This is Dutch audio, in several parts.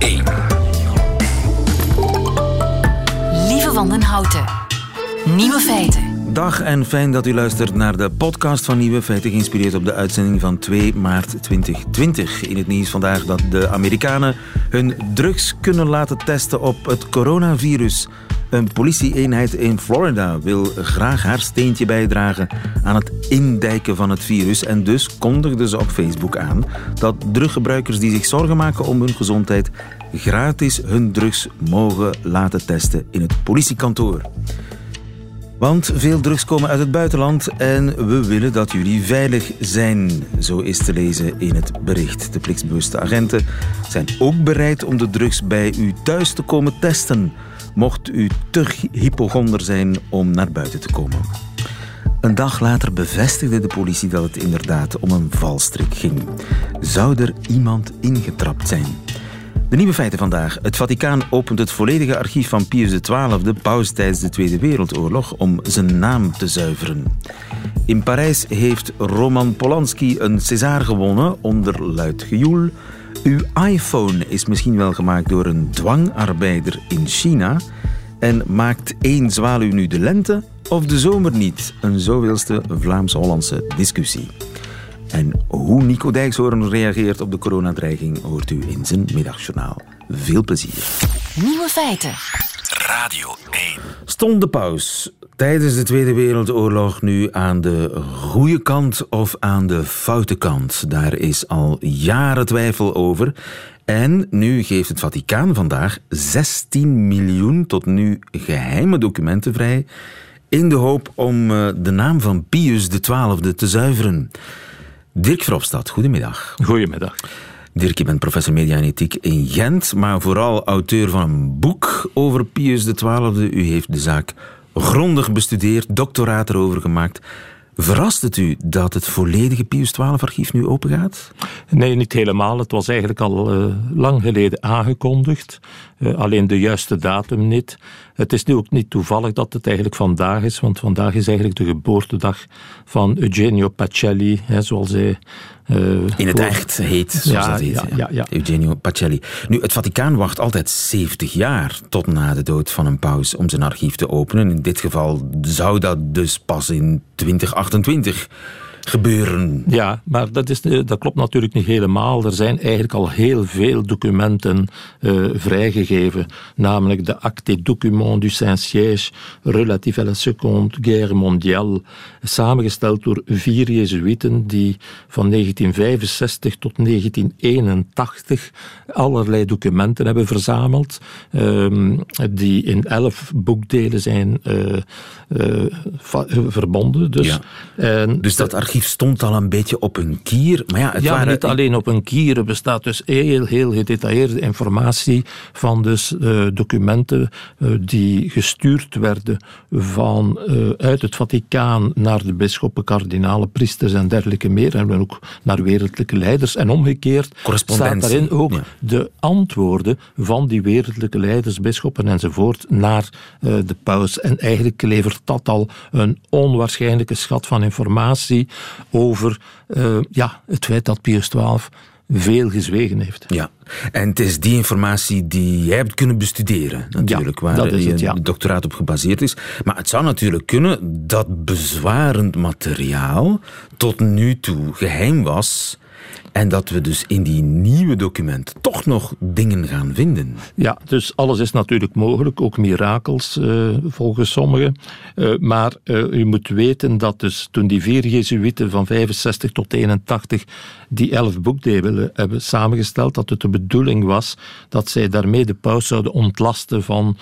1. Lieve Wandenhouten. Nieuwe feiten. Dag en fijn dat u luistert naar de podcast van Nieuwe Feiten, geïnspireerd op de uitzending van 2 maart 2020. In het nieuws vandaag dat de Amerikanen hun drugs kunnen laten testen op het coronavirus. Een politieeenheid in Florida wil graag haar steentje bijdragen aan het indijken van het virus. En dus kondigden ze op Facebook aan dat druggebruikers die zich zorgen maken om hun gezondheid gratis hun drugs mogen laten testen in het politiekantoor. Want veel drugs komen uit het buitenland en we willen dat jullie veilig zijn. Zo is te lezen in het bericht. De plichtsbewuste agenten zijn ook bereid om de drugs bij u thuis te komen testen. Mocht u te hypochonder zijn om naar buiten te komen. Een dag later bevestigde de politie dat het inderdaad om een valstrik ging. Zou er iemand ingetrapt zijn? De nieuwe feiten vandaag. Het Vaticaan opent het volledige archief van Pius XII, paus tijdens de Tweede Wereldoorlog, om zijn naam te zuiveren. In Parijs heeft Roman Polanski een César gewonnen onder luid gejoel. Uw iPhone is misschien wel gemaakt door een dwangarbeider in China. En maakt één zwaluw nu de lente of de zomer niet? Een zoveelste Vlaams-Hollandse discussie. En hoe Nico Dijkshoorn reageert op de coronadreiging hoort u in zijn middagjournaal. Veel plezier. Nieuwe feiten. Radio 1. Stond de paus tijdens de Tweede Wereldoorlog nu aan de goede kant of aan de foute kant? Daar is al jaren twijfel over. En nu geeft het Vaticaan vandaag 16 miljoen tot nu geheime documenten vrij in de hoop om eh, de naam van Pius XII te zuiveren. Dirk Verhofstadt, goedemiddag. Goedemiddag. Dirk, je bent professor media en ethiek in Gent, maar vooral auteur van een boek over Pius XII. U heeft de zaak grondig bestudeerd, doctoraat erover gemaakt. Verrast het u dat het volledige Pius XII-archief nu opengaat? Nee, niet helemaal. Het was eigenlijk al uh, lang geleden aangekondigd. Uh, alleen de juiste datum niet. Het is nu ook niet toevallig dat het eigenlijk vandaag is, want vandaag is eigenlijk de geboortedag van Eugenio Pacelli, hè, zoals hij uh, in het echt heet, zoals ja, dat heet. Ja, ja, ja. Eugenio Pacelli. Nu, het Vaticaan wacht altijd 70 jaar tot na de dood van een paus om zijn archief te openen. In dit geval zou dat dus pas in 2028 gebeuren. Ja, maar dat, is, dat klopt natuurlijk niet helemaal. Er zijn eigenlijk al heel veel documenten uh, vrijgegeven, namelijk de Acte Document du Saint-Siège relatif à la Seconde Guerre mondiale, samengesteld door vier Jezuïeten die van 1965 tot 1981 allerlei documenten hebben verzameld, uh, die in elf boekdelen zijn uh, verbonden. Dus, ja. en dus dat archief stond al een beetje op een kier. Maar ja, het ja, waren... niet alleen op een kier. Er bestaat dus heel, heel gedetailleerde informatie van dus uh, documenten uh, die gestuurd werden van, uh, uit het Vaticaan naar de bisschoppen, kardinalen, priesters en dergelijke meer. En ook naar wereldlijke leiders. En omgekeerd staat daarin ook ja. de antwoorden van die wereldlijke leiders, bisschoppen enzovoort naar de paus. En eigenlijk levert dat al een onwaarschijnlijke schat van informatie over uh, ja, het feit dat Pius XII veel gezwegen heeft. Ja, en het is die informatie die jij hebt kunnen bestuderen, natuurlijk, ja, waar je ja. doctoraat op gebaseerd is. Maar het zou natuurlijk kunnen dat bezwarend materiaal tot nu toe geheim was. En dat we dus in die nieuwe documenten toch nog dingen gaan vinden. Ja, dus alles is natuurlijk mogelijk, ook mirakels uh, volgens sommigen. Uh, maar uh, u moet weten dat dus toen die vier Jezuïeten van 65 tot 81 die elf boekdelen hebben samengesteld, dat het de bedoeling was dat zij daarmee de paus zouden ontlasten van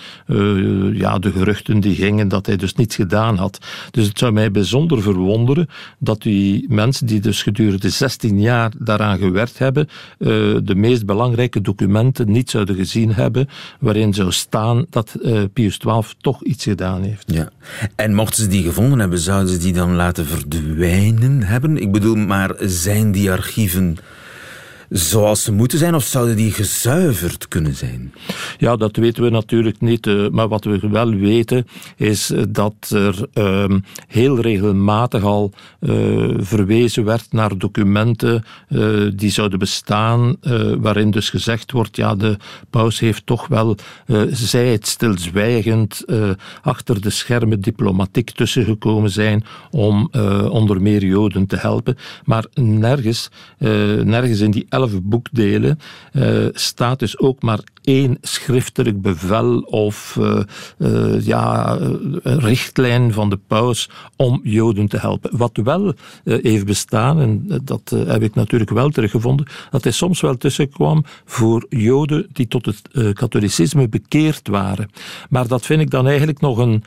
ja, de geruchten die gingen dat hij dus niets gedaan had. Dus het zou mij bijzonder verwonderen dat die mensen die dus gedurende 16 jaar daaraan gewerkt hebben, uh, de meest belangrijke documenten niet zouden gezien hebben, waarin zou staan dat uh, Pius XII toch iets gedaan heeft. Ja. En mochten ze die gevonden hebben, zouden ze die dan laten verdwijnen hebben? Ik bedoel, maar zijn die archieven archieven zoals ze moeten zijn, of zouden die gezuiverd kunnen zijn? Ja, dat weten we natuurlijk niet. Eh, maar wat we wel weten is dat er ehm, heel regelmatig al uh, verwezen werd naar documenten die zouden bestaan, waarin dus gezegd wordt, ja, de paus heeft toch wel, zij het stilzwijgend, achter de schermen diplomatiek tussengekomen zijn om onder meer Joden te helpen. Maar nergens, nergens in die elf boekdelen staat dus ook maar één schriftelijk bevel of uh, uh, ja, richtlijn van de paus om Joden te helpen. Wat wel heeft bestaan, en dat heb ik natuurlijk wel teruggevonden, dat hij soms wel tussenkwam voor Joden die tot het katholicisme bekeerd waren. Maar dat vind ik dan eigenlijk nog een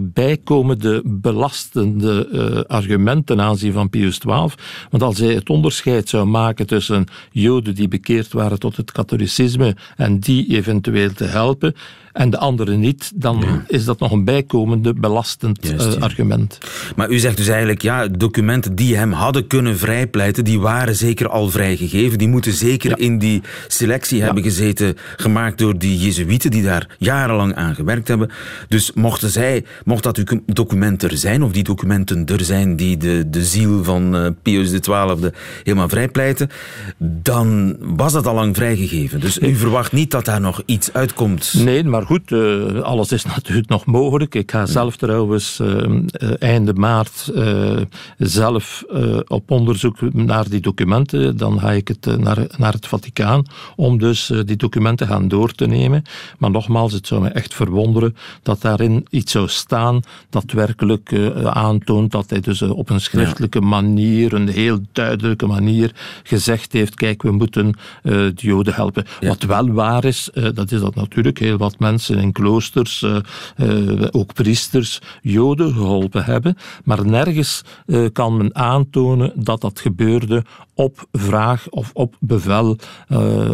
bijkomende belastende argument ten aanzien van Pius XII. Want als hij het onderscheid zou maken tussen Joden die bekeerd waren tot het katholicisme en die eventueel te helpen en de andere niet, dan is dat nog een bijkomende belastend eh, argument. Maar u zegt dus eigenlijk, ja, documenten die hem hadden kunnen vrijpleiten, die waren zeker al vrijgegeven. Die moeten zeker in die selectie hebben gezeten, gemaakt door die Jezuïeten die daar jarenlang aan gewerkt hebben. Dus mochten zij, mocht dat document er zijn, of die documenten er zijn die de, de ziel van uh, Pius XII helemaal vrijpleiten, dan was dat al lang vrijgegeven. Dus u verwacht niet dat daar nog iets uitkomt? Nee, maar goed, uh, alles is natuurlijk nog mogelijk. Ik ga zelf trouwens uh, einde maart zelf op onderzoek naar die documenten. Dan ga ik het naar, naar het Vaticaan om dus die documenten gaan door te nemen. Maar nogmaals, het zou me echt verwonderen dat daarin iets zou staan dat werkelijk aantoont dat hij dus op een schriftelijke manier, een heel duidelijke manier gezegd heeft, kijk, we moeten de Joden helpen. Wat wel waar is, dat is dat natuurlijk heel wat mensen in kloosters, uh, uh, ook priesters, Joden geholpen hebben. Maar nergens kan men aantonen dat dat gebeurde op vraag of op bevel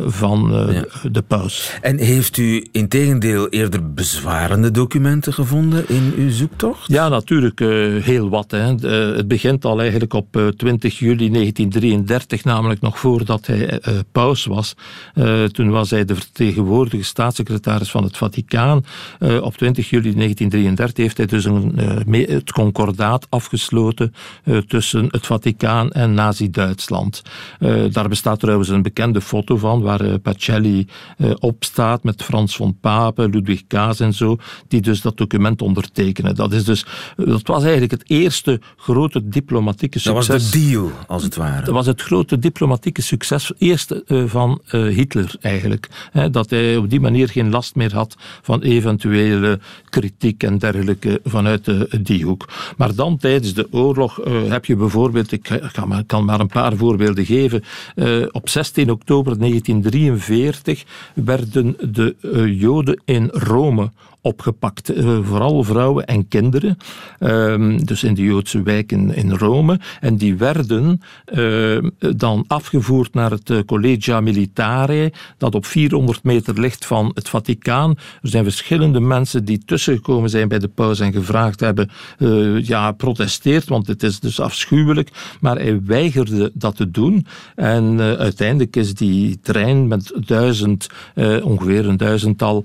van ja. de paus. En heeft u in tegendeel eerder bezwarende documenten gevonden in uw zoektocht? Ja, natuurlijk heel wat. Hè. het begint al eigenlijk op 20 juli 1933, namelijk nog voordat hij paus was. toen was hij de vertegenwoordigende staatssecretaris van het Vaticaan op 20 juli 1933 heeft hij dus een, het concordaat afgesloten tussen het Vaticaan en Nazi-Duitsland. daar bestaat trouwens een bekende foto van, waar Pacelli op staat met Frans von Pape, Ludwig Kaas en zo, die dus dat document ondertekenen. Dat, is dus, dat was eigenlijk het eerste grote diplomatieke succes. Dat was de deal, als het ware. Dat was het grote diplomatieke succes, eerste van Hitler eigenlijk. Dat hij op die manier geen last meer had van eventuele kritiek en dergelijke vanuit de, die hoek. Maar dan tijdens de oorlog heb je bijvoorbeeld, ik kan maar, een paar voorbeelden geven, op 16 oktober 1943 werden de Joden in Rome opgepakt. Uh, vooral vrouwen en kinderen, uh, dus in de Joodse wijken in Rome. En die werden uh, dan afgevoerd naar het Collegia Militare, dat op 400 meter ligt van het Vaticaan. Er zijn verschillende mensen die tussengekomen zijn bij de paus en gevraagd hebben, ja, protesteert, want het is dus afschuwelijk. Maar hij weigerde dat te doen. En uiteindelijk is die trein met duizend, ongeveer een duizendtal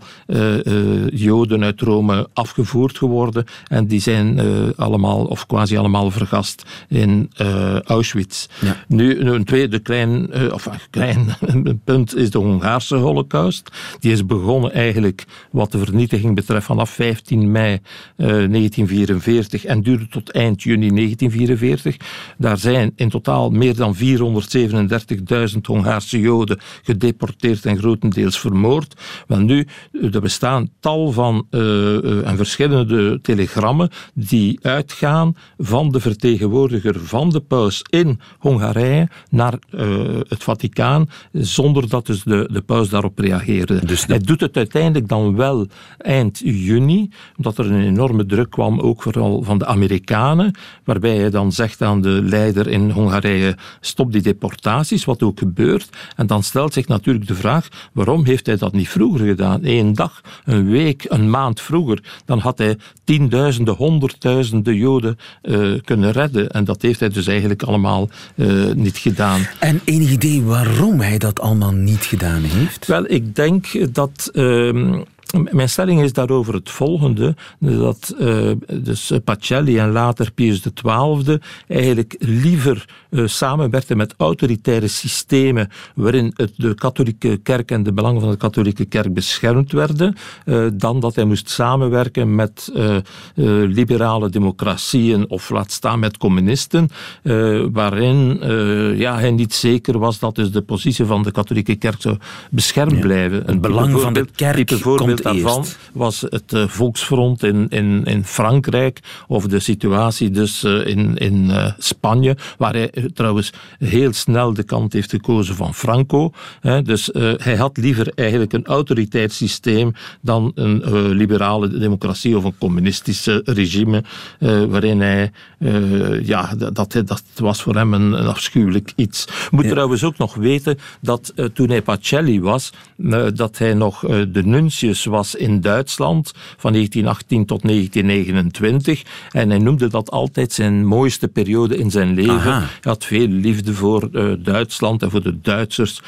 Joden Joden uit Rome afgevoerd geworden en die zijn uh, allemaal, of quasi allemaal, vergast in uh, Auschwitz. Ja. Nu, een tweede klein, uh, of klein punt is de Hongaarse holocaust. Die is begonnen eigenlijk, wat de vernietiging betreft, vanaf 15 mei 1944 en duurde tot eind juni 1944. Daar zijn in totaal meer dan 437.000 Hongaarse Joden gedeporteerd en grotendeels vermoord. Wel nu, er bestaan tal van uh, en verschillende telegrammen die uitgaan van de vertegenwoordiger van de paus in Hongarije naar uh, het Vaticaan, zonder dat dus de, de paus daarop reageerde. Dus Hij doet het uiteindelijk dan wel eind juni, omdat er een enorme druk kwam, ook vooral van de Amerikanen, waarbij hij dan zegt aan de leider in Hongarije, stop die deportaties, wat ook gebeurt. En dan stelt zich natuurlijk de vraag, waarom heeft hij dat niet vroeger gedaan? Eén dag, een week, een maand vroeger, dan had hij tienduizenden, honderdduizenden Joden uh, kunnen redden. En dat heeft hij dus eigenlijk allemaal uh, niet gedaan. En enig idee waarom hij dat allemaal niet gedaan heeft? Wel, ik denk dat. Ehm, mijn stelling is daarover het volgende: dat uh, dus Pacelli en later Pius XII eigenlijk liever uh, samenwerkten met autoritaire systemen waarin het, de katholieke kerk en de belangen van de katholieke kerk beschermd werden, uh, dan dat hij moest samenwerken met liberale democratieën of laat staan met communisten, waarin ja, hij niet zeker was dat dus de positie van de katholieke kerk zou beschermd ja. blijven. Het belang van de kerk komt daarvan was het uh, volksfront in, in, in Frankrijk of de situatie dus uh, in, in uh, Spanje, waar hij trouwens heel snel de kant heeft gekozen van Franco. Hè, dus hij had liever eigenlijk een autoriteitssysteem dan een liberale democratie of een communistische regime waarin hij, ja, dat, dat was voor hem een, een afschuwelijk iets. Moet ja. trouwens ook nog weten dat toen hij Pacelli was, dat hij nog de nuntius was in Duitsland van 1918 tot 1929. En hij noemde dat altijd zijn mooiste periode in zijn leven. Aha. Hij had veel liefde voor uh, Duitsland en voor de Duitsers.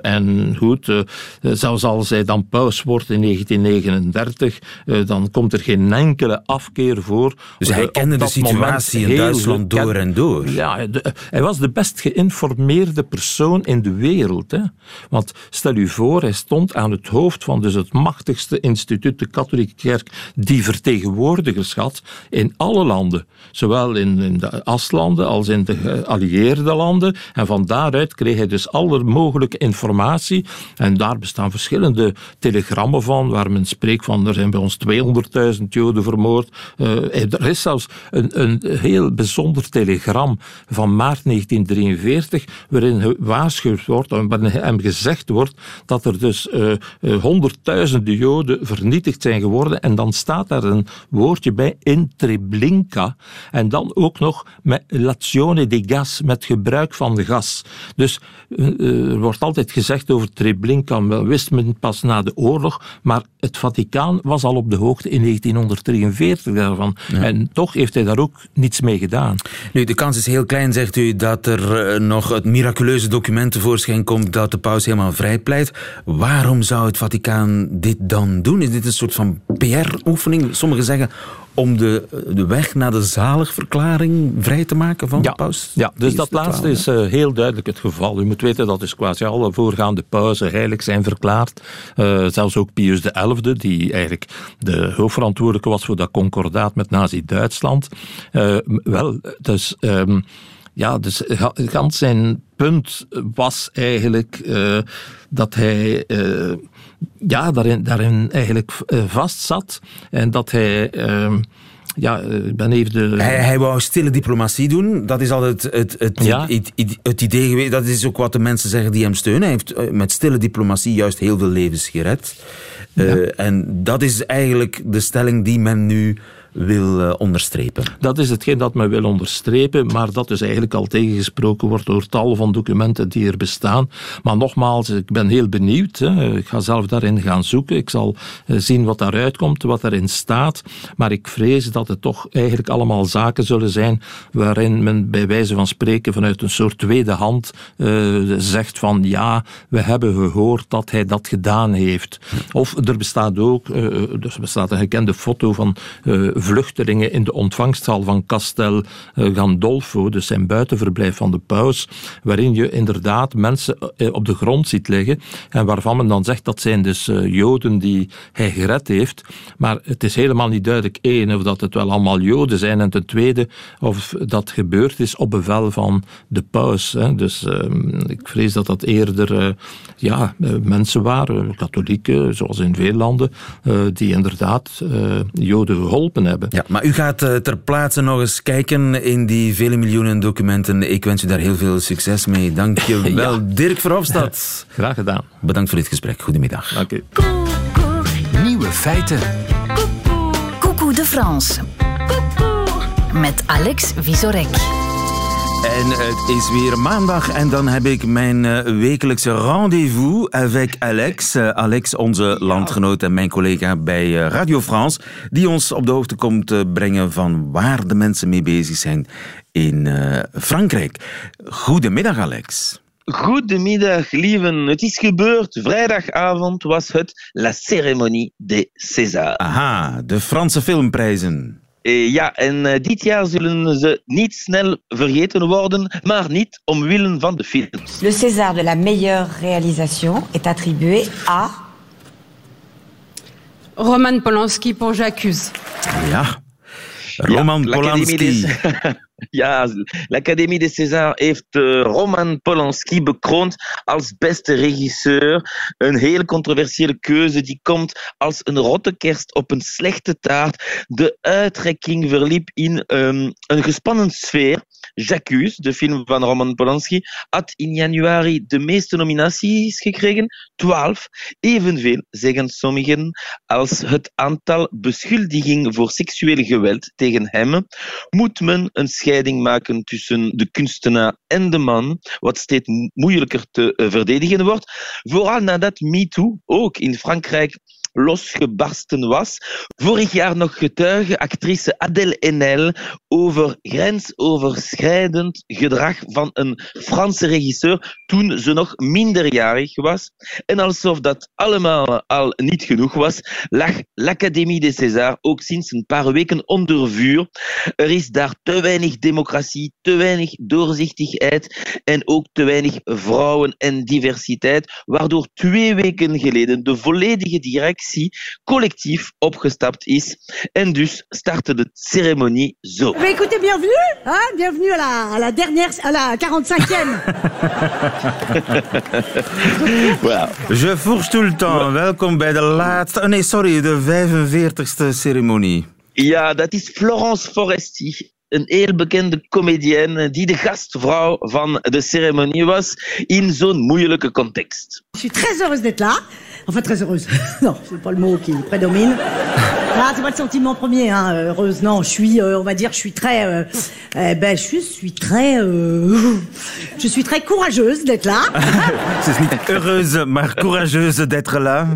En goed, zelfs als hij dan paus wordt in 1939, dan komt er geen enkele afkeer voor. Dus hij kende de situatie in Duitsland door en door. Ja, de, hij was de best geïnformeerde persoon in de wereld. Hè. Want stel u voor, hij stond aan het hoofd van dus het machtigste instituut, de katholieke kerk, die vertegenwoordigers had in alle landen. Zowel in, de aslanden als in de geallieerde landen. En van daaruit kreeg hij dus alle mogelijke informatie. En daar bestaan verschillende telegrammen van, waar men spreekt van er zijn bij ons 200.000 Joden vermoord. Uh, er is zelfs een, een heel bijzonder telegram van maart 1943, waarin gewaarschuwd wordt, en waarin hem gezegd wordt dat er dus uh, uh, honderdduizenden Joden vernietigd zijn geworden. En dan staat daar een woordje bij, in Treblinka. En dan ook nog met lazione di gas, met gebruik van gas. Dus uh, er wordt altijd gezegd over Treblinka, wel wist men pas na de oorlog, maar het Vaticaan was al op de hoogte in 1943 daarvan. Ja. En toch heeft hij daar ook niets mee gedaan. Nu, de kans is heel klein, zegt u, dat er nog het miraculeuze document tevoorschijn komt dat de paus helemaal vrijpleit. Waarom zou het Vaticaan dit dan doen? Is dit een soort van PR-oefening? Sommigen zeggen om de, de weg naar de zaligverklaring vrij te maken van ja, de paus? Ja, dus dat laatste is uh, heel duidelijk het geval. U moet weten dat dus quasi alle voorgaande pausen heilig zijn verklaard. Uh, zelfs ook Pius XI, die eigenlijk de hoofdverantwoordelijke was voor dat concordaat met Nazi-Duitsland. Uh, wel, dus... Um, ja, dus gans zijn punt was eigenlijk uh, dat hij uh, ja, daarin, daarin eigenlijk uh, vastzat en dat hij. Ehm, ja, ik ben even de... Hij, hij wou stille diplomatie doen. Dat is altijd het, het, het, het, het, idee geweest. Dat is ook wat de mensen zeggen die hem steunen. Hij heeft met stille diplomatie juist heel veel levens gered. Ja. En dat is eigenlijk de stelling die men nu wil uh, onderstrepen. Dat is hetgeen dat men wil onderstrepen, maar dat is eigenlijk al tegengesproken wordt door tal van documenten die er bestaan. Maar nogmaals, ik ben heel benieuwd. Hè. Ik ga zelf daarin gaan zoeken. Ik zal uh, zien wat daaruit komt, wat erin staat. Maar ik vrees dat het toch eigenlijk allemaal zaken zullen zijn waarin men bij wijze van spreken vanuit een soort tweede hand uh, zegt van ja, we hebben gehoord dat hij dat gedaan heeft. Of er bestaat ook, dus er bestaat een gekende foto van vluchtelingen in de ontvangsthal van Castel Gandolfo, dus zijn buitenverblijf van de paus, waarin je inderdaad mensen eh, op de grond ziet liggen en waarvan men dan zegt dat zijn dus eh, Joden die hij gered heeft. Maar het is helemaal niet duidelijk, één, of dat het wel allemaal Joden zijn en ten tweede, of dat gebeurd is op bevel van de paus. Dus ehm, ik vrees dat dat eerder eh, ja, mensen waren, katholieken, zoals in veel landen, die inderdaad Joden geholpen hebben hebben. Ja, maar u gaat uh, ter plaatse nog eens kijken in die vele miljoenen documenten. Ik wens u daar heel veel succes mee. Dank je wel, ja. Dirk Verhofstadt. Graag gedaan. Bedankt voor dit gesprek. Goedemiddag. Dank u. Nieuwe feiten. Coucou de France. Met Alex Visorek. En het is weer maandag en dan heb ik mijn uh, wekelijkse rendezvous avec Alex. Uh, Alex, onze landgenoot en mijn collega bij uh, Radio France, die ons op de hoogte komt brengen van waar de mensen mee bezig zijn in Frankrijk. Goedemiddag, Alex. Goedemiddag, lieven. Het is gebeurd. Vrijdagavond was het La Cérémonie des Césars. Aha, de Franse filmprijzen. Eh, ja, en eh, dit jaar zullen ze niet snel vergeten worden, maar niet omwille van de films. Le César de la meilleure réalisation est attribué à Roman Polanski pour J'accuse. Ja, Roman Ja, Polanski. ja, l'Académie des Césars heeft eh, Roman Polanski bekroond als beste regisseur. Een heel controversiële keuze die komt als een rotte kerst op een slechte taart. De uitrekking verliep in ehm, een gespannen sfeer. J'accuse, de film van Roman Polanski, had in januari de meeste nominaties gekregen, 12. Evenveel, zeggen sommigen, als het aantal beschuldigingen voor seksueel geweld tegen hem. Moet men een scheiding maken tussen de kunstenaar en de man, wat steeds mo- moeilijker te eh, verdedigen wordt. Vooral nadat MeToo ook in Frankrijk losgebarsten was. Vorig jaar nog getuige actrice Adèle Haenel over grensoverschrijdend gedrag van een Franse regisseur toen ze nog minderjarig was. En alsof dat allemaal al niet genoeg was, lag l'Académie des Césars ook sinds een paar weken onder vuur. Er is daar te weinig democratie, te weinig doorzichtigheid en ook te weinig vrouwen en diversiteit, waardoor twee weken geleden de volledige directie collectief opgestapt is. En dus startte de ceremonie zo. Mais écoutez, bienvenue, hein, bienvenue à la, à la dernière, à la 45e. Voilà. Je fourche tout le temps. Welkom bij de laatste... Oh nee, sorry, de 45ste ceremonie. Ja, dat is Florence Foresti. Een heel bekende comedienne die de gastvrouw van de ceremonie was in zo'n moeilijke context. Je suis très heureuse d'être là. Enfin, très heureuse. Non, c'est pas le mot qui prédomine. Ah, c'est pas le sentiment premier, hein, heureuse. Non, je suis, euh, on va dire, je suis très, euh, eh ben, je suis très, euh, je suis très courageuse d'être là. Heureuse, maar courageuse d'être là.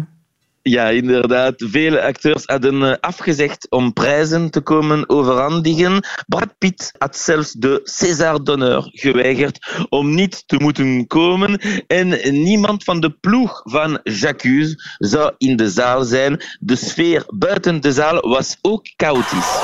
Ja, inderdaad. Vele acteurs hadden eh, afgezegd om prijzen te komen overhandigen. Brad Pitt had zelfs de César d'honneur geweigerd om niet te moeten komen. En niemand van de ploeg van J'accuse zou in de zaal zijn. De sfeer buiten de zaal was ook chaotisch.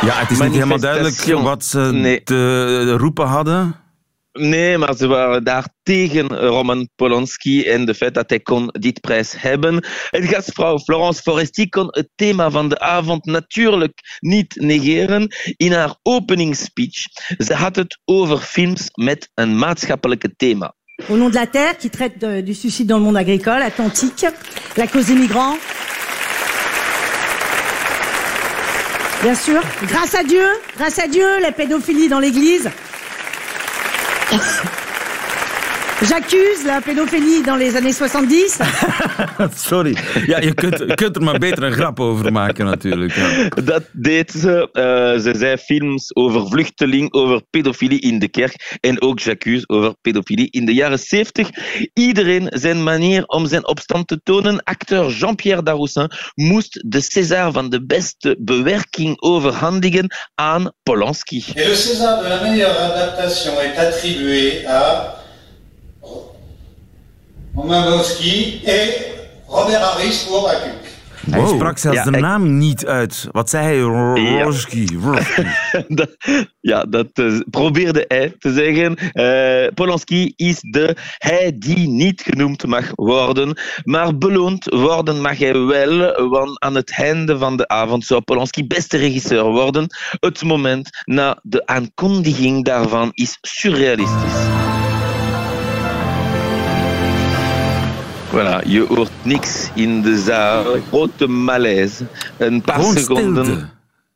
Ja, het is niet helemaal duidelijk wat ze Nee. te roepen hadden. Nee, maar ze waren daar tegen Roman Polanski en de feit dat hij kon dit prijs hebben. En gastvrouw Florence Foresti kon het thema van de avond natuurlijk niet negeren in haar openingsspeech. Ze had het over films met een maatschappelijke thema. Au nom de la Terre, qui traite de- du suicide dans le monde agricole, atlantique, la cause des migrants. Bien sûr, grâce à Dieu, grâce à Dieu, la pédophilie dans l'Église. Thank you. J'accuse la pédophilie dans les années 70. Sorry. Ja, je kunt, je kunt er maar beter een grap over maken natuurlijk. Ja. Dat deed ze. Eh, ze zei films over vluchteling, over pedofilie in de kerk en ook J'accuse over pedofilie in de jaren 70. Iedereen zijn manier om zijn opstand te tonen. Acteur Jean-Pierre Daroussin moest de César van de beste bewerking overhandigen aan Polanski. Et le César de la meilleure adaptation est attribué à Romain Bowski et Robert Harris pour Acute. Hij sprak zelfs Ja, de ik- naam niet uit. Wat zei hij? Roski. Dat- ja, dat eh, probeerde hij te zeggen. Eh, Polanski is de hij die niet genoemd mag worden, maar beloond worden mag hij wel, want aan het einde van de avond zou Polanski beste regisseur worden. Het moment na de aankondiging daarvan is surrealistisch. Voilà, je hoort niks in de zaal. Grote malaise. Een paar Gewoon seconden. stilte.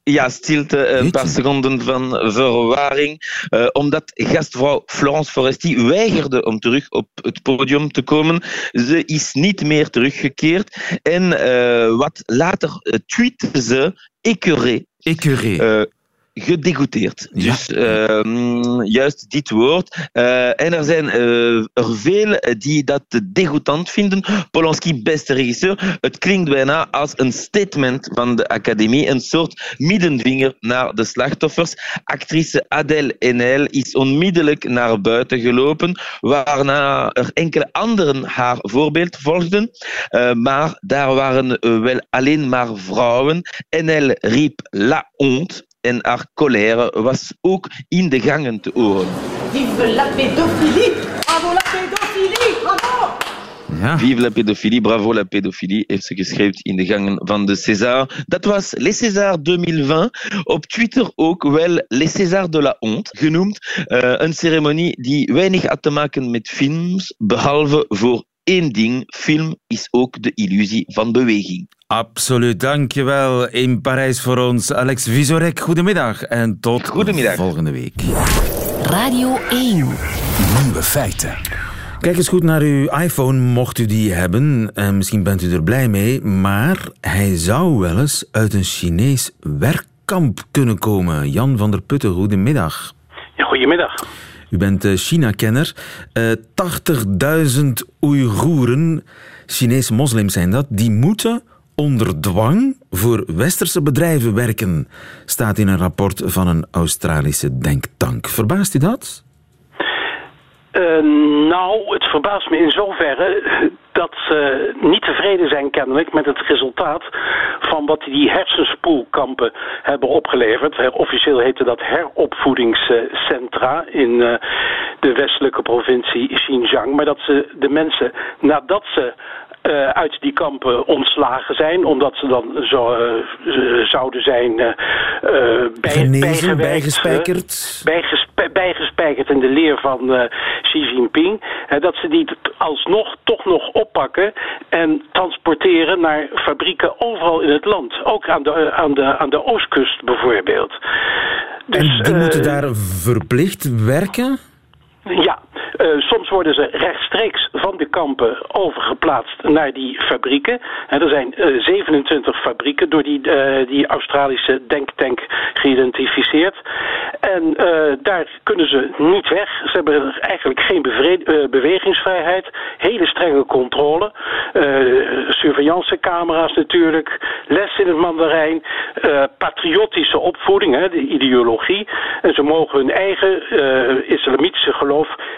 Ja, stilte, een paar seconden van verwarring. eh, omdat gastvrouw Florence Foresti weigerde om terug op het podium te komen. Ze is niet meer teruggekeerd. En eh, wat later uh, tweette ze, écœuré. Écœuré. Eh, gedegoûteerd. Dus ehm, juist dit woord. Uh, en er zijn uh, er veel die dat degoutant vinden. Polanski, beste regisseur. Het klinkt bijna als een statement van de academie. Een soort middenvinger naar de slachtoffers. Actrice Adèle Haenel is onmiddellijk naar buiten gelopen, waarna er enkele anderen haar voorbeeld volgden. Uh, maar daar waren wel alleen maar vrouwen. Haenel riep la honte en haar colère was ook in de gangen te horen. Vive la pédophilie! Bravo la pédophilie! Bravo! Ja. Vive la pédophilie, bravo la pédophilie, heeft ze geschreven in de gangen van de César. Dat was Les César 2020. Op Twitter ook wel Les César de la honte genoemd. Uh, een ceremonie die weinig had te maken met films, behalve voor één ding. Film is ook de illusie van beweging. Absoluut, dankjewel. In Parijs voor ons, Alex Visorek. Goedemiddag en tot Goedemiddag. volgende week. Radio 1. Nieuwe feiten. Kijk eens goed naar uw iPhone, mocht u die hebben. En misschien bent u er blij mee, maar hij zou wel eens uit een Chinees werkkamp kunnen komen. Jan van der Putten, goedemiddag. Ja, goedemiddag. U bent China-kenner. Uh, 80.000 Oeigoeren, Chinese moslims zijn dat, die moeten onder dwang voor westerse bedrijven werken, staat in een rapport van een Australische denktank. Verbaast u dat? Uh, nou, het verbaast me in zoverre dat ze niet tevreden zijn kennelijk met het resultaat van wat die hersenspoelkampen hebben opgeleverd. Officieel heette dat heropvoedingscentra in uh, de westelijke provincie Xinjiang. Maar dat ze de mensen, nadat ze uh, uit die kampen ontslagen zijn, omdat ze dan zo, uh, zouden zijn uh, bij, Genezen, bijgespijkerd. Bijgespe, bijgespijkerd in de leer van Xi Jinping. dat ze die alsnog toch nog oppakken en transporteren naar fabrieken overal in het land. Ook aan de, aan de, aan de oostkust bijvoorbeeld. Dus, en die moeten daar verplicht werken? Ja, uh, soms worden ze rechtstreeks van de kampen overgeplaatst naar die fabrieken. En er zijn uh, 27 fabrieken door die, uh, die Australische denktank geïdentificeerd. En daar kunnen ze niet weg. Ze hebben eigenlijk geen bewegingsvrijheid. Hele strenge controle. surveillancecamera's natuurlijk. Les in het Mandarijn. patriotische opvoeding, de ideologie. En ze mogen hun eigen islamitische geloof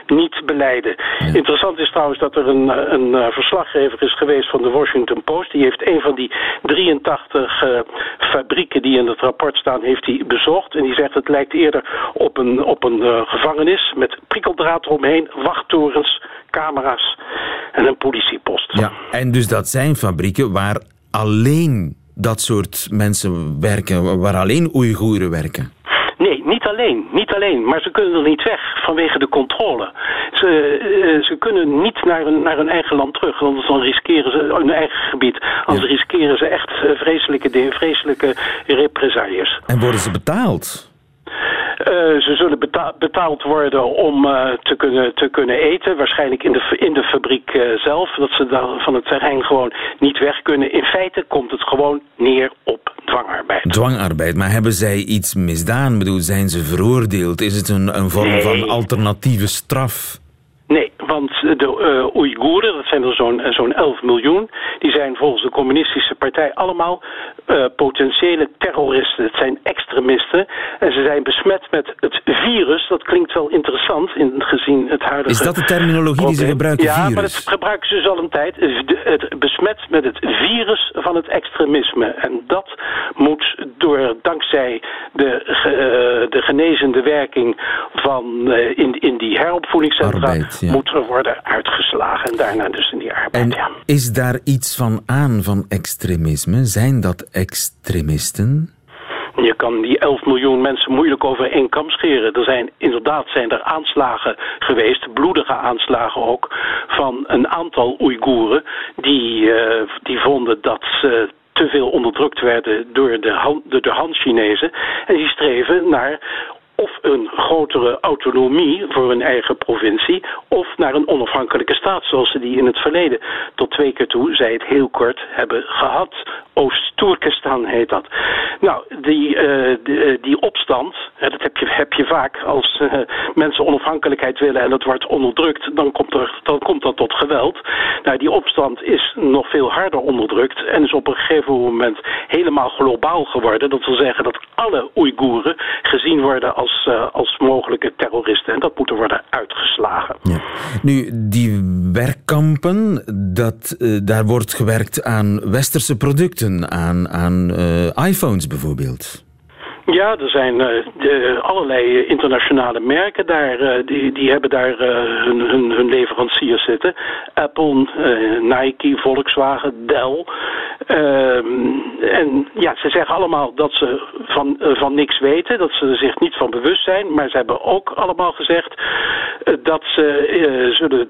niet beleiden. Interessant is trouwens dat er een, een uh, verslaggever is geweest van de Washington Post. Die heeft een van die 83 uh, fabrieken die in het rapport staan, heeft hij bezocht. En die zegt het lijkt eerder op een, op een uh, gevangenis met prikkeldraad eromheen, wachttorens, camera's en een politiepost. Ja, en dus dat zijn fabrieken waar alleen dat soort mensen werken, waar alleen Oeigoeren werken. Nee, niet alleen, niet alleen. Maar ze kunnen er niet weg vanwege de controle. Ze, uh, ze kunnen niet naar hun, naar hun eigen land terug. Anders dan riskeren ze, hun eigen gebied. Anders ja. riskeren ze echt uh, vreselijke dingen, vreselijke represailles. En worden ze betaald? Uh, ze zullen beta betaald worden om uh, te, kunnen, te kunnen eten. Waarschijnlijk in de, in de fabriek uh, zelf. Dat ze dan van het terrein gewoon niet weg kunnen. In feite komt het gewoon neer op dwangarbeid. Dwangarbeid, maar hebben zij iets misdaan? Ik bedoel, zijn ze veroordeeld? Is het een, een vorm nee. van alternatieve straf? Nee, want de uh, Oeigoeren, dat zijn er zo'n zo'n 11 miljoen, die zijn volgens de communistische partij allemaal uh, potentiële terroristen. Het zijn extremisten en ze zijn besmet met het virus. Dat klinkt wel interessant in gezien het huidige... Is dat de terminologie die ze gebruiken, ja, virus? maar dat gebruiken ze dus al een tijd. Het besmet met het virus van het extremisme. En dat moet door, dankzij de, uh, de genezende werking van in, in die heropvoedingscentra... Arbeid ja. moeten worden uitgeslagen. En daarna dus in die arbeid. En ja. is daar iets van aan van extremisme? Zijn dat extremisten? Je kan die 11 miljoen mensen moeilijk over één kam scheren. Er zijn inderdaad zijn er aanslagen geweest, bloedige aanslagen ook, van een aantal Oeigoeren die, uh, die vonden dat ze te veel onderdrukt werden door de, Han, de, de Han-Chinezen. En die streven naar of een grotere autonomie voor hun eigen provincie, of naar een onafhankelijke staat, zoals ze die in het verleden tot twee keer toe, zij het heel kort, hebben gehad. Oost-Turkestan heet dat. Nou, die, uh, die, die, opstand, dat heb je, heb je vaak als uh, mensen onafhankelijkheid willen en het wordt onderdrukt, dan komt, er, dan komt dat tot geweld. Nou, die opstand is nog veel harder onderdrukt en is op een gegeven moment helemaal globaal geworden. Dat wil zeggen dat alle Oeigoeren gezien worden als, uh, als mogelijke terroristen en dat moet er worden uitgeslagen. Nu, die werkkampen, dat, daar wordt gewerkt aan westerse producten, aan, aan iPhones bijvoorbeeld. Ja, er zijn de, allerlei internationale merken daar. Uh, die, die hebben daar hun, hun, hun, leveranciers zitten. Apple, Nike, Volkswagen, Dell. Ehm, en ja, ze zeggen allemaal dat ze van, van niks weten. Dat ze er zich niet van bewust zijn. Maar ze hebben ook allemaal gezegd dat ze zullen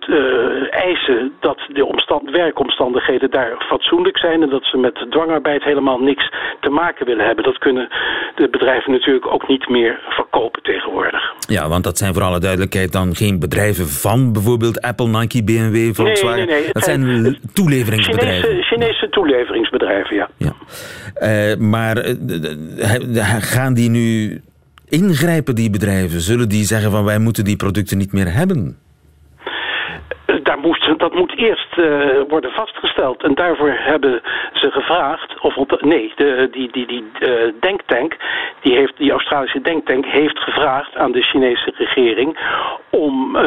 eisen dat de omstand, werkomstandigheden daar fatsoenlijk zijn. En dat ze met dwangarbeid helemaal niks te maken willen hebben. Dat kunnen de bedrijven natuurlijk ook niet meer verkopen tegenwoordig. Ja, want dat zijn voor alle duidelijkheid dan geen bedrijven van bijvoorbeeld Apple, Nike, BMW, Volkswagen. Nee, nee, nee. Dat zijn toeleveringsbedrijven. Chinese, Chinese toeleveringsbedrijven, ja. ja. Uh, maar uh, gaan die nu ingrijpen, die bedrijven? Zullen die zeggen van wij moeten die producten niet meer hebben? Dat moet eerst uh, worden vastgesteld. En daarvoor hebben ze gevraagd, of nee, de, die, die, die uh, denktank, die, heeft, die Australische denktank heeft gevraagd aan de Chinese regering om uh,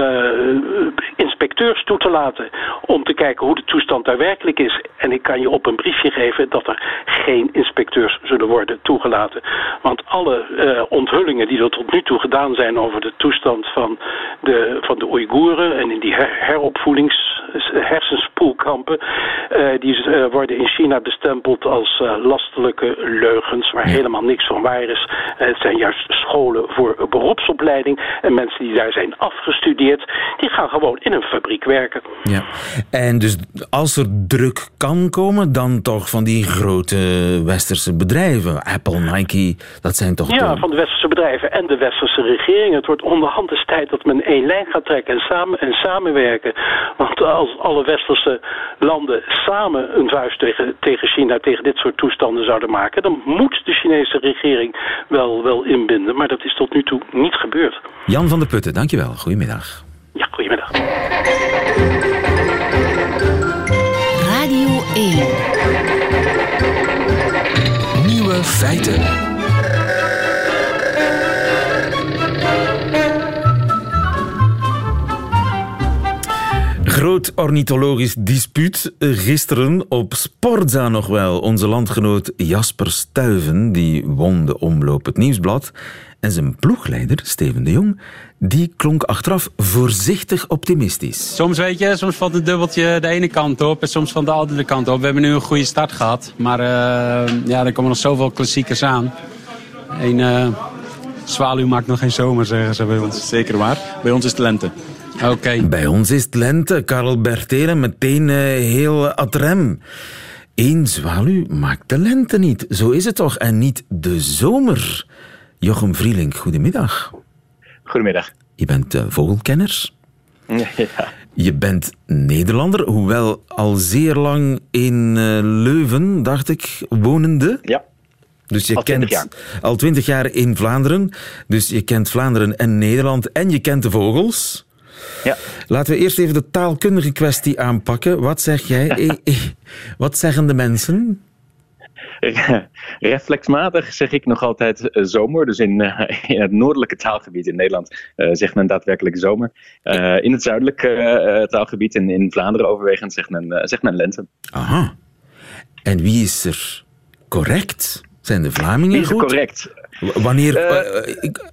inspecteurs toe te laten. Om te kijken hoe de toestand daar werkelijk is. En ik kan je op een briefje geven dat er geen inspecteurs zullen worden toegelaten. Want alle onthullingen die er tot nu toe gedaan zijn over de toestand van de, van de Oeigoeren en in die her heropvoedings hersenspoelkampen. Uh, die uh, worden in China bestempeld als uh, lastelijke leugens, waar helemaal niks van waar is. het zijn juist scholen voor beroepsopleiding. En mensen die daar zijn afgestudeerd, die gaan gewoon in een fabriek werken. Ja. En dus als er druk kan komen, dan toch van die grote westerse bedrijven. Apple, Nike, dat zijn toch... Ja, van de westerse bedrijven en de westerse regering. Het wordt onderhand eens tijd dat men één lijn gaat trekken en, samen, en samenwerken. Want als alle westerse landen samen een vuist tegen, tegen China, tegen dit soort toestanden zouden maken, dan moet de Chinese regering wel, wel inbinden. Maar dat is tot nu toe niet gebeurd. Jan van der Putten, dankjewel. Goedemiddag. Ja, goedemiddag. Radio 1. Nieuwe feiten. Groot ornithologisch dispuut gisteren op Sportza nog wel. Onze landgenoot Jasper Stuyven die won de omloop het nieuwsblad. En zijn ploegleider, Steven de Jong, die klonk achteraf voorzichtig optimistisch. Soms weet je, soms valt een dubbeltje de ene kant op en soms van de andere kant op. We hebben nu een goede start gehad, maar uh, ja, er komen nog zoveel klassiekers aan. Een uh, zwaluw maakt nog geen zomer, zeggen ze bij ons. Zeker waar. Bij ons is het lente. Oké. Bij ons is het lente. Karel Bertelen meteen uh, heel adrem. Eén zwaluw maakt de lente niet. Zo is het toch? En niet de zomer. Jochem Vrielink, goedemiddag. Goedemiddag. Je bent uh, vogelkenner. Ja. Je bent Nederlander, hoewel al zeer lang in uh, Leuven, dacht ik, wonende. Ja. Dus je al kent jaar. al twintig jaar in Vlaanderen. Dus je kent Vlaanderen en Nederland en je kent de vogels. Ja. Laten we eerst even de taalkundige kwestie aanpakken. Wat zeg jij? Wat zeggen de mensen? Reflexmatig zeg ik nog altijd uh, zomer. Dus in, in, het noordelijke taalgebied in Nederland uh, zegt men daadwerkelijk zomer. in het zuidelijke taalgebied in, in Vlaanderen overwegend zegt men, zegt men lente. Aha. En wie is er correct? Zijn de Vlamingen Wie is goed? correct? Wanneer,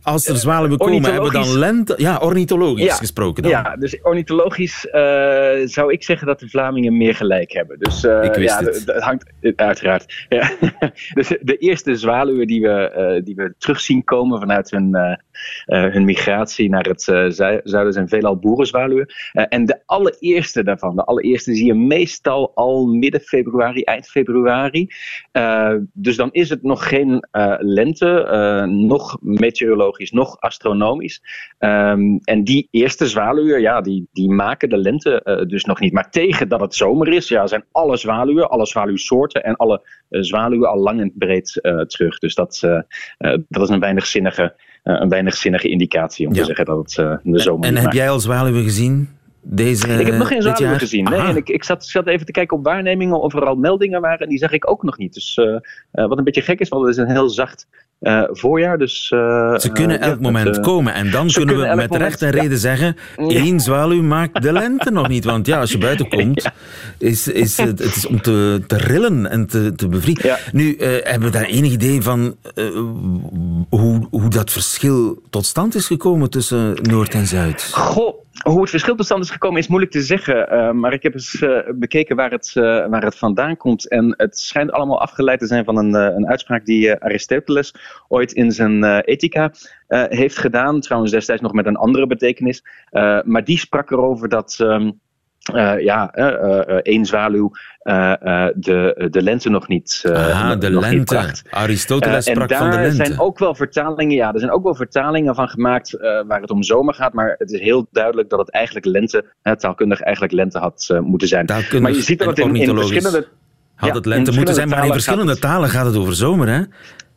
als er zwaluwen komen, hebben we dan lente? Ja, ornithologisch ja, gesproken dan. Ja, dus ornithologisch zou ik zeggen dat de Vlamingen meer gelijk hebben. Dus ik wist ja, het. dat hangt uiteraard. Ja. dus de eerste zwaluwen die we, die we terug zien komen vanuit hun, hun migratie naar het zuiden zijn veelal boerenzwaluwen. en allereerste daarvan, de allereerste zie je meestal al midden februari, eind februari. dus dan is het nog geen lente. nog meteorologisch, nog astronomisch. Ehm, en die eerste zwaluwen, ja, die, die maken de lente dus nog niet. Maar tegen dat het zomer is, ja, zijn alle zwaluwen, alle zwaluwsoorten en alle zwaluwen al lang en breed terug. Dus dat, dat is een weinig zinnige, een weinig zinnige indicatie om te zeggen dat het de zomer En, en heb jij al zwaluwen gezien? Deze, ik heb nog geen zwaluwen gezien. Nee, en ik, ik zat, zat, even te kijken op waarnemingen of er al meldingen waren. En die zag ik ook nog niet. Dus uh, wat een beetje gek is, want het is een heel zacht uh, voorjaar. Dus, uh, ze kunnen elk moment komen. En dan kunnen we met recht en reden zeggen... één zwaluw maakt de lente nog niet. Want ja, als je buiten komt, is, is het, het is om te, te rillen en te, te bevriezen. Nu, hebben we daar enig idee van hoe, hoe dat verschil tot stand is gekomen tussen Noord en Zuid? Goh, hoe het verschil tot stand is gekomen is moeilijk te zeggen. Uh, maar ik heb eens uh, bekeken waar het, uh, waar het vandaan komt. En het schijnt allemaal afgeleid te zijn van een, een uitspraak die Aristoteles ooit in zijn Ethica heeft gedaan. Trouwens destijds nog met een andere betekenis. maar die sprak erover dat... Um, uh, ja, uh, één zwaluw de, de lente nog niet. Ah, de nog lente. Aristoteles sprak van de lente. Er zijn ook wel vertalingen, ja, er zijn ook wel vertalingen van gemaakt waar het om zomer gaat. Maar het is heel duidelijk dat het eigenlijk lente, taalkundig eigenlijk lente had moeten zijn. Maar je ziet dat het in, in verschillende. Had het lente moeten zijn, maar in verschillende talen gaat het over zomer, hè?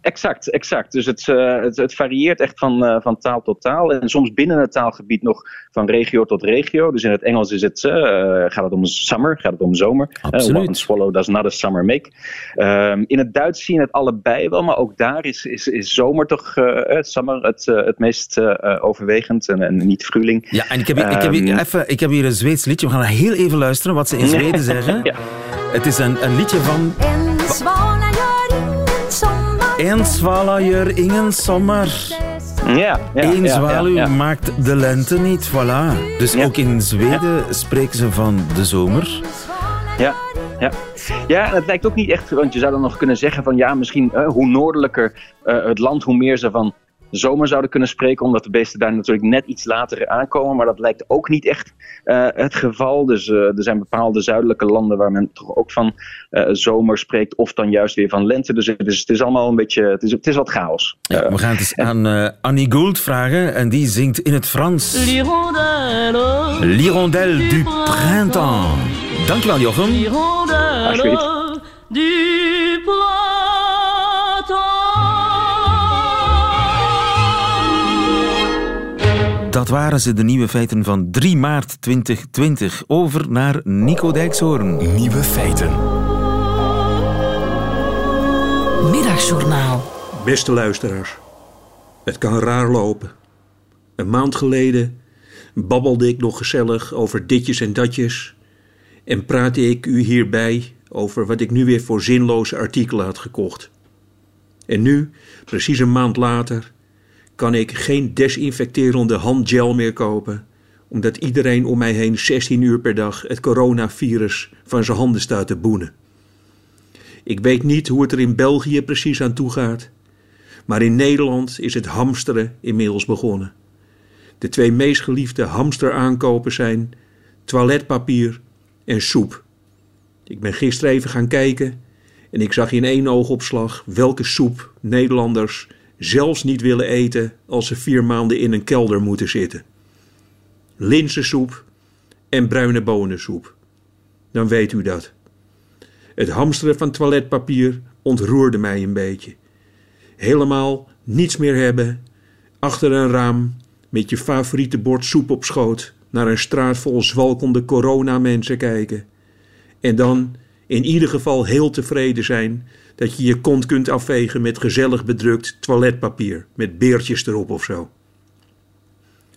Exact, exact. Dus het, uh, het, het, varieert echt van, uh, van taal tot taal. En soms binnen het taalgebied nog van regio tot regio. Dus in het Engels is het, uh, gaat het om summer, gaat het om zomer. one swallow does not a summer make. Um, in het Duits zien het allebei wel, maar ook daar is, is, is zomer toch summer het, het meest overwegend en, en, niet fruling. Ja, en ik heb, hier, ik, heb hier ehm, even, ik heb hier een Zweeds liedje. We gaan heel even luisteren wat ze in Zweden zeggen. ja. Het is een, een liedje van... Eén zwaluw, ingen zomer. Ja, ja, Eén zwaluw maakt de lente niet, voilà. Dus ook in Zweden spreken ze van de zomer. Ja, ja. Ja, het lijkt ook niet echt, want je zou dan nog kunnen zeggen van ja, misschien uh, hoe noordelijker uh, het land, hoe meer ze van zomer zouden kunnen spreken, omdat de beesten daar natuurlijk net iets later aankomen. Maar dat lijkt ook niet echt uh, het geval. Dus uh, er zijn bepaalde zuidelijke landen waar men toch ook van uh, zomer spreekt, of dan juist weer van lente. Dus het is, het is allemaal een beetje, het is, het is wat chaos. Ja, we gaan het eens aan Annie Gould vragen en die zingt in het Frans. L'hirondelle. L'hirondelle du printemps. Dankjewel Jochem. L'hirondelle du Dat waren ze, de nieuwe feiten van 3 maart 2020. Over naar Nico Dijkshoorn. Nieuwe feiten. Middagjournaal. Beste luisteraars, het kan raar lopen. Een maand geleden babbelde ik nog gezellig over ditjes en datjes en praatte ik u hierbij over wat ik nu weer voor zinloze artikelen had gekocht. En nu, precies een maand later, kan ik geen desinfecterende handgel meer kopen, omdat iedereen om mij heen 16 uur per dag het coronavirus van zijn handen staat te boenen. Ik weet niet hoe het er in België precies aan toe gaat, maar in Nederland is het hamsteren inmiddels begonnen. De twee meest geliefde hamsteraankopen zijn toiletpapier en soep. Ik ben gisteren even gaan kijken en ik zag in één oogopslag welke soep Nederlanders zelfs niet willen eten als ze vier maanden in een kelder moeten zitten. Linzensoep en bruine bonensoep. Dan weet u dat. Het hamsteren van toiletpapier ontroerde mij een beetje. Helemaal niets meer hebben, achter een raam, met je favoriete bord soep op schoot, naar een straat vol zwalkende coronamensen kijken. En dan in ieder geval heel tevreden zijn dat je je kont kunt afvegen met gezellig bedrukt toiletpapier met beertjes erop of zo.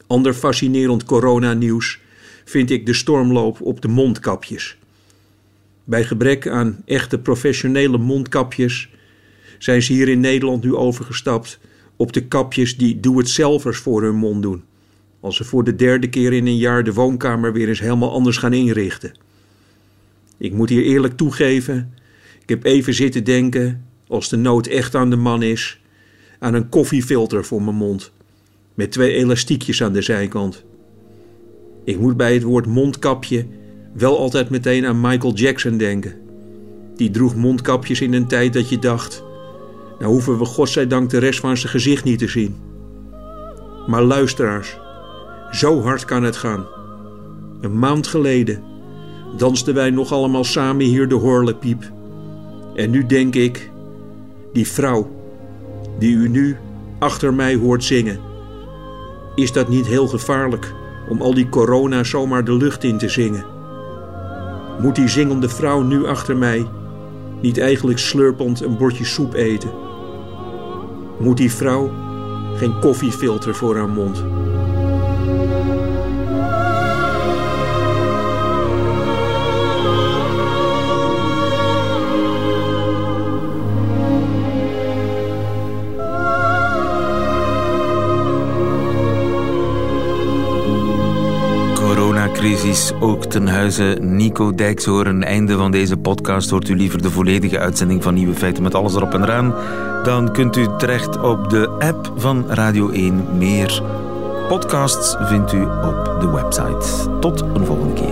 Ander fascinerend coronanieuws vind ik de stormloop op de mondkapjes. Bij gebrek aan echte professionele mondkapjes zijn ze hier in Nederland nu overgestapt op de kapjes die doe-het-zelvers voor hun mond doen. Als ze voor de derde keer in een jaar de woonkamer weer eens helemaal anders gaan inrichten. Ik moet hier eerlijk toegeven ik heb even zitten denken, als de nood echt aan de man is, aan een koffiefilter voor mijn mond. Met twee elastiekjes aan de zijkant. Ik moet bij het woord mondkapje wel altijd meteen aan Michael Jackson denken. Die droeg mondkapjes in een tijd dat je dacht: Nou hoeven we godzijdank de rest van zijn gezicht niet te zien. Maar luisteraars, zo hard kan het gaan. Een maand geleden dansten wij nog allemaal samen hier de horlepiep. En nu denk ik, die vrouw die u nu achter mij hoort zingen, is dat niet heel gevaarlijk om al die corona zomaar de lucht in te zingen? Moet die zingende vrouw nu achter mij niet eigenlijk slurpend een bordje soep eten? Moet die vrouw geen koffiefilter voor haar mond? Coronacrisis ook ten huize Nico Dijkshoorn. Einde van deze podcast. Hoort u liever de volledige uitzending van Nieuwe Feiten met alles erop en eraan? Dan kunt u terecht op de app van Radio 1. Meer podcasts vindt u op de website. Tot een volgende keer.